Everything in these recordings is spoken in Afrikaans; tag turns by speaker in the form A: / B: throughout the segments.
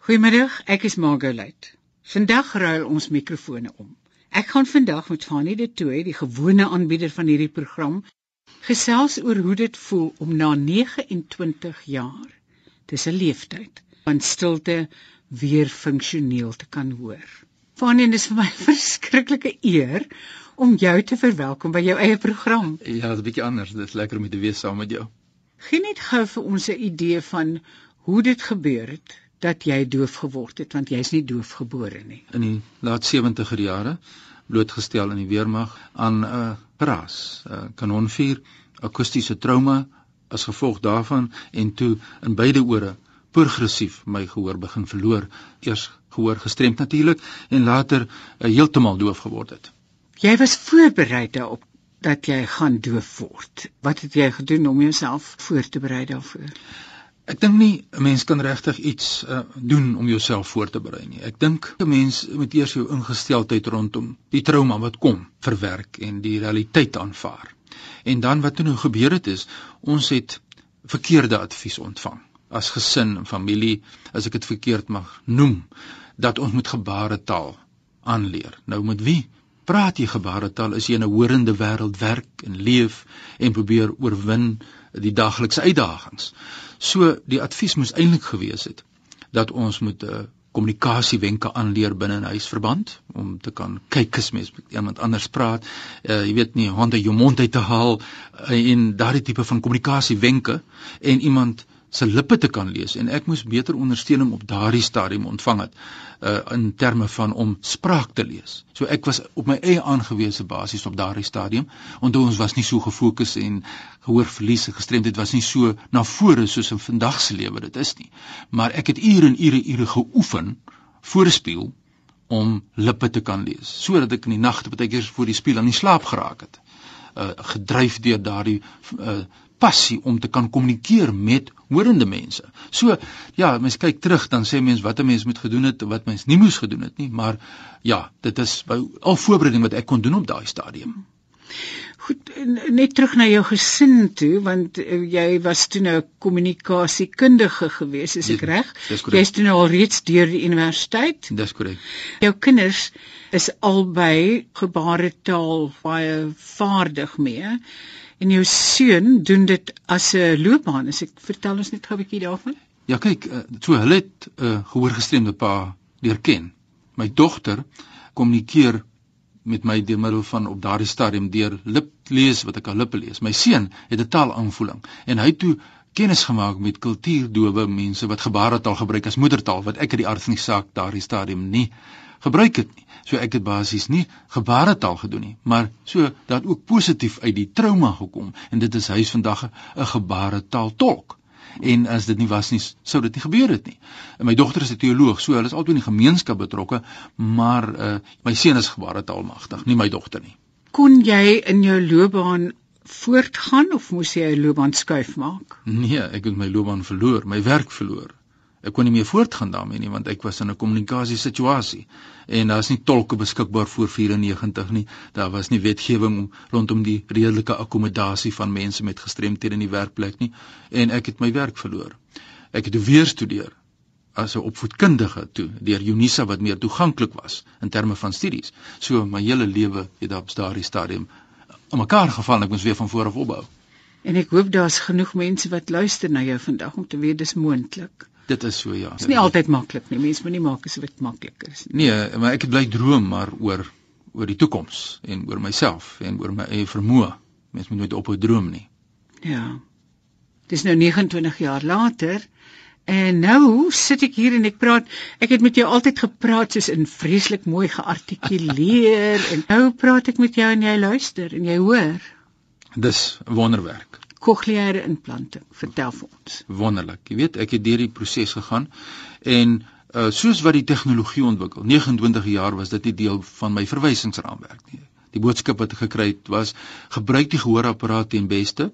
A: Goeiemiddag, ek is Margolite. Vandag ruil ons mikrofone om. Ek gaan vandag met Fanie de Tooy, die gewone aanbieder van hierdie program, gesels oor hoe dit voel om na 29 jaar, dis 'n leeftyd, van stilte weer funksioneel te kan hoor. Fanie, dit is vir my 'n verskriklike eer om jou te verwelkom by jou eie program.
B: Ja, dit is 'n bietjie anders. Dit is lekker om te wees saam met jou.
A: Geen net gou vir ons 'n idee van hoe dit gebeur het dat jy doof geword het want jy's nie doof gebore nie.
B: In die laat 70er jare blootgestel in die weermag aan 'n uh, ras, 'n uh, kanonvuur, akoestiese trauma as gevolg daarvan en toe in beide ore progressief my gehoor begin verloor. Eers gehoor gestremd natuurlik en later uh, heeltemal doof geword het.
A: Jy was voorberei daarop dat jy gaan doof word. Wat het jy gedoen om jouself voor te berei daarvoor?
B: Ek dink nie 'n mens kan regtig iets uh, doen om jouself voor te berei nie. Ek dink 'n mens moet eers jou ingesteldheid rondom die trauma wat kom verwerk en die realiteit aanvaar. En dan wat toe nou gebeur het is, ons het verkeerde advies ontvang as gesin en familie, as ek dit verkeerd mag noem, dat ons moet gebaretaal aanleer. Nou met wie? Praat jy gebaretaal as jy in 'n horende wêreld werk en leef en probeer oorwin die daaglikse uitdagings. So die advies moes eintlik gewees het dat ons moet 'n uh, kommunikasiewenke aanleer binne 'n huisverband om te kan kyk as mens met iemand anders praat. Uh, jy weet nie honde jou mond uit te haal uh, en daardie tipe van kommunikasiewenke en iemand se lippe te kan lees en ek moes beter ondersteuning op daardie stadium ontvang het uh, in terme van om spraak te lees. So ek was op my eie aangewese basis op daardie stadium want ons was nie so gefokus en gehoorverlies en gestremdheid was nie so na vore soos in vandag se lewe dit is nie. Maar ek het ure en ure ure geoefen voorspeel om lippe te kan lees sodat ek in die nagte baie keer voor die spieël aan die slaap geraak het. Uh, gedryf deur daardie uh, passie om te kan kommunikeer met horende mense. So ja, mens kyk terug dan sê mens wat 'n mens moet gedoen het wat mens nie moes gedoen het nie, maar ja, dit is al voorbereiding wat ek kon doen op daai stadium.
A: Goed, net terug na jou gesin toe want uh, jy was toe nou kommunikasiekundige gewees, is ek reg? Jy's toe nou al reeds deur die universiteit?
B: Dis korrek.
A: Jou kinders is albei gebaretaal baie vaardig mee. En jou seun doen dit as 'n loopbaan. As ek vertel ons net gou 'n bietjie daarvan.
B: Ja, kyk, eh, so hulle het 'n uh, gehoorgestremde pa leer ken. My dogter kommunikeer met my deur middel van op daardie stadium deur lip lees wat ek al lippe lees. My seun het 'n taalaanvoeling en hy toe kennis gemaak met kultuurdowe mense wat gebaretaal gebruik as moedertaal wat ek uit die aard van die saak daardie stadium nie gebruik het nie. So ek het basies nie gebaretaal gedoen nie, maar so dat ook positief uit die trauma gekom en dit is hy's vandag 'n gebaretaal tolk. En as dit nie was nie, sou dit nie gebeur het nie. En my dogter is 'n teoloog, so hulle is altyd in die gemeenskap betrokke, maar uh, my seun is gebaretaal magtig, nie my dogter nie.
A: Kon jy in jou loopbaan voortgaan of moes jy 'n loopbaan skuif maak?
B: Nee, ek het my loopbaan verloor, my werk verloor. Ek kon nie meer voortgaan daarmee nie want ek was in 'n kommunikasie situasie en daar's nie tolke beskikbaar voor 94 nie. Daar was nie wetgewing om rondom die redelike akkommodasie van mense met gestremthede in die werkplek nie en ek het my werk verloor. Ek het weer studeer as 'n opvoedkundige toe deur Unisa wat meer toeganklik was in terme van studies. So my hele lewe het op daardie stadium in mekaar geval en ek moes weer van voor af opbou.
A: En ek hoop daar's genoeg mense wat luister na jou vandag om te weet dis moontlik.
B: Dit is so ja.
A: Dit is nie altyd maklik nie. Mense moet nie maak asof dit maklik is
B: nie. Nee, maar ek bly droom maar oor oor die toekoms en oor myself en oor my eie vermoë. Mense moet nooit ophou droom nie.
A: Ja. Dis nou 29 jaar later en nou sit ek hier en ek praat. Ek het met jou altyd gepraat soos in vreeslik mooi geartikuleer en nou praat ek met jou en jy luister en jy hoor.
B: Dis wonderwerk
A: kokleaire implanting. Vertel vir ons.
B: Wonderlik. Jy weet, ek het deur die proses gegaan en uh soos wat die tegnologie ontwikkel. 29 jaar was dit nie deel van my verwysingsraamwerk nie. Die boodskap wat ek gekry het was: gebruik die gehoorapparaat ten beste,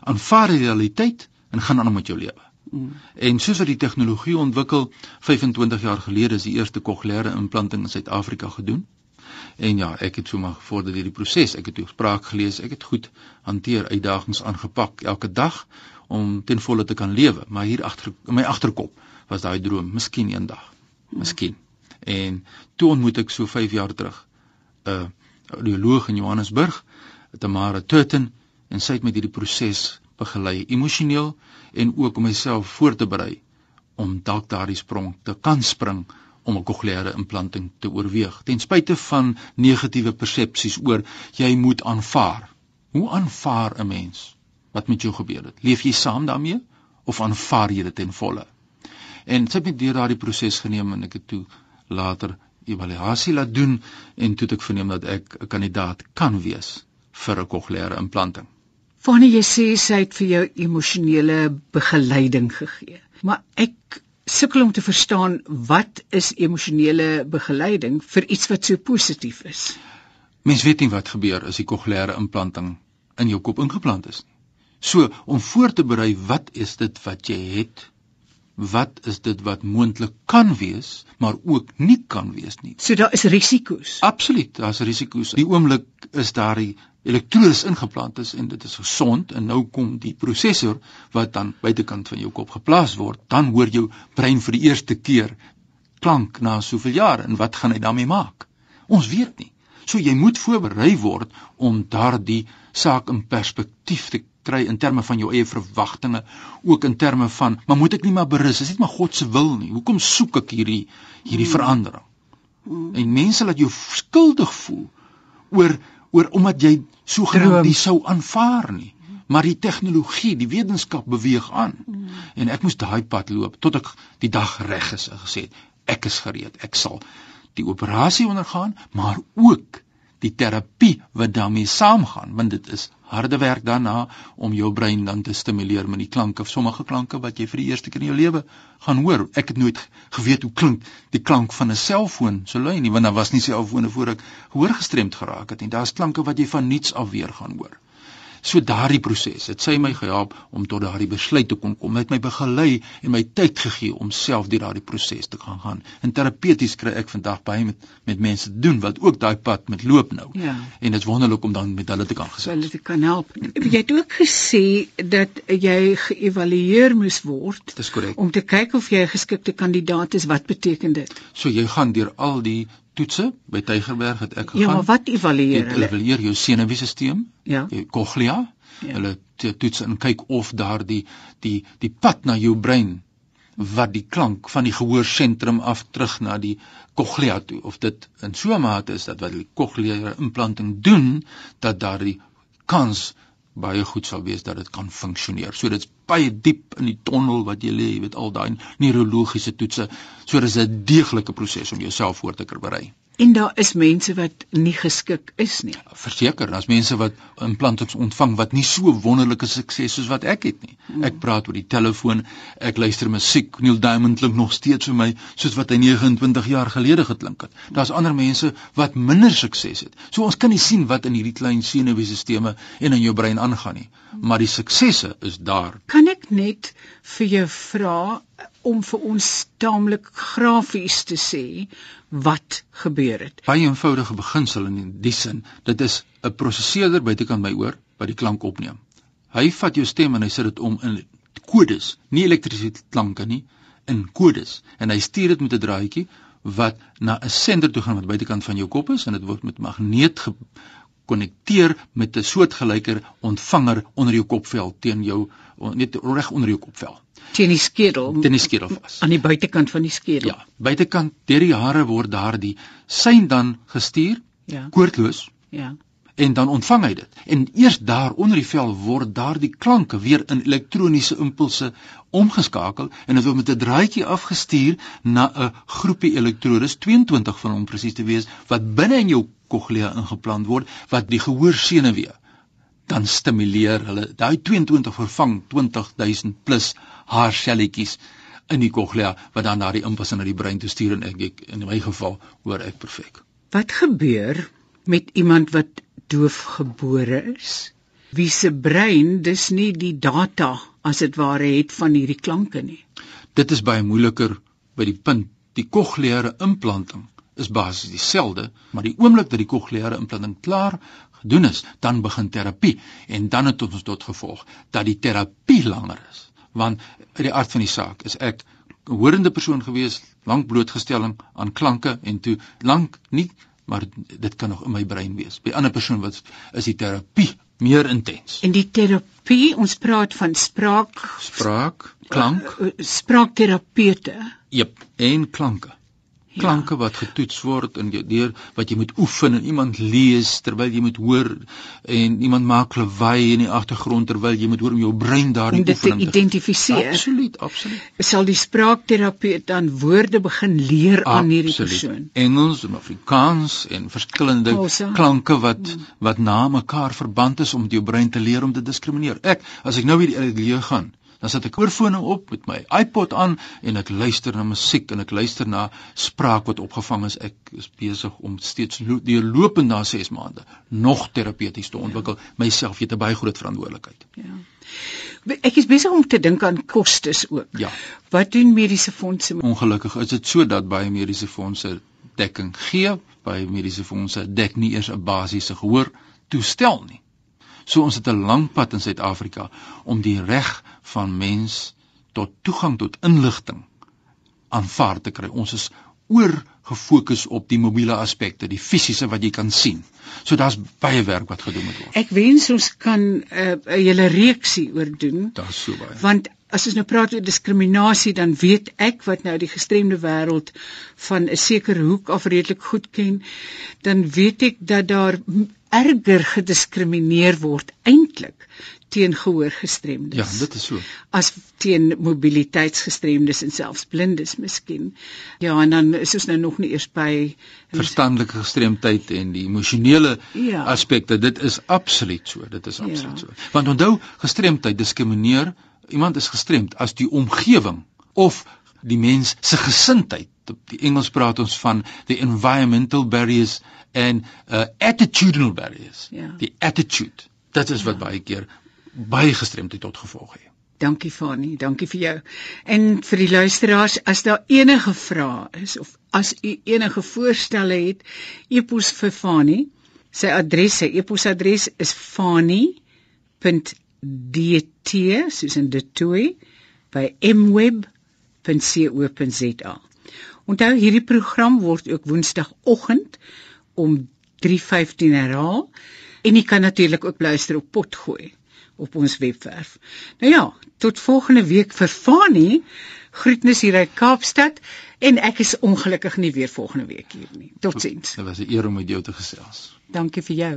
B: aanvaar die realiteit en gaan aan met jou lewe. Mm. En soos wat die tegnologie ontwikkel, 25 jaar gelede is die eerste kokleaire implanting in Suid-Afrika gedoen. En ja, ek het so maar gevorder deur die proses. Ek het spraak gelees, ek het goed hanteer, uitdagings aangepak elke dag om ten volle te kan lewe. Maar hier agter in my agterkop was daai droom, miskien eendag. Miskien. En toe ontmoet ek so 5 jaar terug 'n uh, audioloog in Johannesburg, Tamara Tutten, en sy het met hierdie proses begelei, emosioneel en ook om myself voor te berei om dalk daardie sprong te kan spring om 'n kokleaire implanting te oorweeg ten spyte van negatiewe persepsies oor jy moet aanvaar. Hoe aanvaar 'n mens wat met jou gebeur het? Leef jy saam daarmee of aanvaar jy dit ten volle? En sy het met deur daardie proses geneem en ek het toe later evaluasie laat doen en toe het ek verneem dat ek 'n kandidaat kan wees vir 'n kokleaire implanting.
A: Wanneer jy sê sy het vir jou emosionele begeleiding gegee, maar ek sukkel om te verstaan wat is emosionele begeleiding vir iets wat so positief is.
B: Mens weet nie wat gebeur as die kokleaire implanting in jou kop ingeplant is nie. So om voor te berei, wat is dit wat jy het? Wat is dit wat moontlik kan wees, maar ook nie kan wees nie?
A: So daar is risiko's.
B: Absoluut, daar's risiko's. Die oomblik is daar die elektrodes ingeplant is en dit is gesond en nou kom die prosesor wat dan buitekant van jou kop geplaas word, dan hoor jou brein vir die eerste keer klank na soveel jare en wat gaan hy daarmee maak? Ons weet nie. So jy moet voorberei word om daardie saak in perspektief te kry in terme van jou eie verwagtinge, ook in terme van, maar moet ek nie maar berus, is dit maar God se wil nie. Hoekom soek ek hierdie hierdie hmm. verandering? Hmm. En mense laat jou skuldig voel oor oor omdat jy sogenaamd nie sou aanvaar nie. Maar die tegnologie, die wetenskap beweeg aan. Mm. En ek moes daai pad loop tot ek die dag reg is en gesê het ek is gereed. Ek sal die operasie ondergaan, maar ook die terapie wat daarmee saamgaan, want dit is harde werk daarna om jou brein dan te stimuleer met die klanke, sommige klanke wat jy vir die eerste keer in jou lewe gaan hoor. Ek het nooit geweet hoe klink die klank van 'n selfoon so lui nie, want daar was nie selfone voor ek gehoor gestremd geraak het nie. Daar's klanke wat jy van niets af weer gaan hoor. So daardie proses, dit sê my gehelp om tot daardie besluit te kon kom. Dit het my begelei en my tyd gegee om self deur daardie proses te gaan gaan. In terapeuties kry ek vandag baie met met mense te doen wat ook daai pad met loop nou. Ja. En dit is wonderlik om dan met hulle te kan gesels.
A: Hulle te kan help. Jy het ook gesê dat jy geëvalueer moes word.
B: Dis korrek.
A: Om te kyk of jy 'n geskikte kandidaat is. Wat beteken dit?
B: So jy gaan deur al die toetse by Tygerberg het ek gegaan.
A: Ja, maar wat evalueer hulle?
B: Hulle evalueer jou senuweestelsel,
A: ja.
B: jou cochlea. Ja. Hulle toets en kyk of daar die die die pad na jou brein wat die klank van die gehoorsentrum af terug na die cochlea toe of dit in so 'n mate is dat wat die cochlea implanting doen dat daar die kans baie goed sal wees dat dit kan funksioneer. So dit's baie diep in die tonnel wat jy lê, jy weet al daai neurologiese toetse. So dis 'n deeglike proses om jouself voor te berei.
A: En daar is mense wat nie geskik is nie.
B: Verseker, daar's mense wat implantings ontvang wat nie so wonderlike sukses soos wat ek het nie. Hmm. Ek praat oor die telefoon, ek luister musiek, Neil Diamond klink nog steeds vir my soos wat hy 29 jaar gelede geklink het. Daar's ander mense wat minder sukses het. So ons kan nie sien wat in hierdie klein senuweestelsels en in jou brein aangaan nie, maar die suksesse is daar.
A: Kan ek net vir jou vra om vir ons taamlik grafies te sê wat gebeur het.
B: Baie eenvoudige beginsel in die sin, dit is 'n prosesseerder buitekant my oor wat die klank opneem. Hy vat jou stem en hy sit dit om in kodes, nie elektriese klanke nie, in kodes en hy stuur dit met 'n draadjie wat na 'n sender toe gaan wat buitekant van jou kop is en dit word met magneet gekonnekteer met 'n soortgelyker ontvanger onder jou kopvel teen jou net reg onder jou kopvel.
A: Teen die skedel.
B: Teen die skedel vas.
A: Aan die buitekant van die skedel.
B: Ja buitekant deur die hare word daardie sein dan gestuur ja. koordloos.
A: Ja
B: en dan ontvang hy dit en eers daar onder die vel word daardie klanke weer in elektroniese impulse omgeskakel en dit word met 'n draadjie afgestuur na 'n groepie elektrodes 22 van hom presies te wees wat binne in jou cochlea ingeplant word wat die gehoorsenuwee dan stimuleer hulle daai 22 vervang 20000 plus haarselletjies in die cochlea wat dan na die impuls na die brein toe stuur en ek, ek in my geval hoor ek perfek.
A: Wat gebeur met iemand wat doof gebore is? Wie se brein dis nie die data as dit ware het van hierdie klanke nie.
B: Dit is baie moeiliker by die punt die cochleaire implanting is basies dieselfde, maar die oomblik dat die cochleaire implanting klaar gedoen is, dan begin terapie en dan het ons tot gevolg dat die terapie langer is want uit die aard van die saak is ek 'n hoorende persoon gewees, lank blootgestelling aan klanke en toe lank nie, maar dit kan nog in my brein wees. By ander persoon wat is die terapie meer intens.
A: En die terapie, ons praat van spraak,
B: spraak, klank,
A: uh, spraakterapeute.
B: Jep, en klanke klanke ja. wat getoets word en deur wat jy moet oefen en iemand lees terwyl jy moet hoor en iemand maak lawaai in die agtergrond terwyl jy moet hoor om jou brein daarin
A: oefen dit te identifiseer.
B: Absoluut, absoluut.
A: Sal die spraakterapeut dan woorde begin leer absoluut. aan hierdie persoon?
B: Engels en Afrikaans en verskillende Osa. klanke wat hmm. wat na mekaar verband is om jou brein te leer om te diskrimineer. Ek as ek nou weer die leer gaan dan sit ek oorfone op met my iPod aan en ek luister na musiek en ek luister na spraak wat opgevang is. Ek is besig om steeds deurlopend na 6 maande nog terapeuties te ontwikkel. Ja. Myself het 'n baie groot verantwoordelikheid.
A: Ja. Ek is besig om te dink aan kostes ook.
B: Ja.
A: Wat doen mediese fondse?
B: Ongelukkig is dit so dat baie mediese fondse dekking gee, baie mediese fondse dek nie eers 'n basiese gehoor toestel nie. So ons het 'n lang pad in Suid-Afrika om die reg van mens tot toegang tot inligting aanvaar te kry. Ons is oor gefokus op die mobiele aspekte, die fisiese wat jy kan sien. So daar's baie werk wat gedoen moet word.
A: Ek wens ons kan eh, 'n uh, hele reeksie oor doen.
B: Daar's so baie.
A: Want as ons nou praat oor diskriminasie, dan weet ek wat nou die gestremde wêreld van 'n sekere hoek af redelik goed ken, dan weet ek dat daar erger gediskrimineer word eintlik teen gehoorgestremdes.
B: Ja, dit is so.
A: As teen mobiliteitsgestremdes en selfs blindes miskien. Ja, en dan is ons nou nog nie eers by
B: verstandelike gestremdheid en die emosionele ja. aspekte. Dit is absoluut so. Dit is absoluut ja. so. Want onthou, gestremdheid diskrimineer iemand is gestremd as die omgewing of die mens se gesindheid. Die Engels praat ons van the environmental barriers en uh attitudinal barriers. Ja. Die attitude. Dit is wat ja. baie keer baie gestremdheid tot gevolg het.
A: Dankie Fani, dankie vir jou. En vir die luisteraars, as daar enige vrae is of as u enige voorstelle het, e-pos vir Fani. Sy adres, sy e-posadres is fani.dt soos in detoy by mweb.co.za. Onthou hierdie program word ook woensdagoggend om 3:15 herhaal en jy kan natuurlik ook luister op potgooi op ons webwerf. Nou ja, tot volgende week vir Fani. Groetnis hier uit Kaapstad en ek is ongelukkig nie weer volgende week hier nie. Totsiens.
B: Dit was 'n eer om met jou te gesels.
A: Dankie vir jou.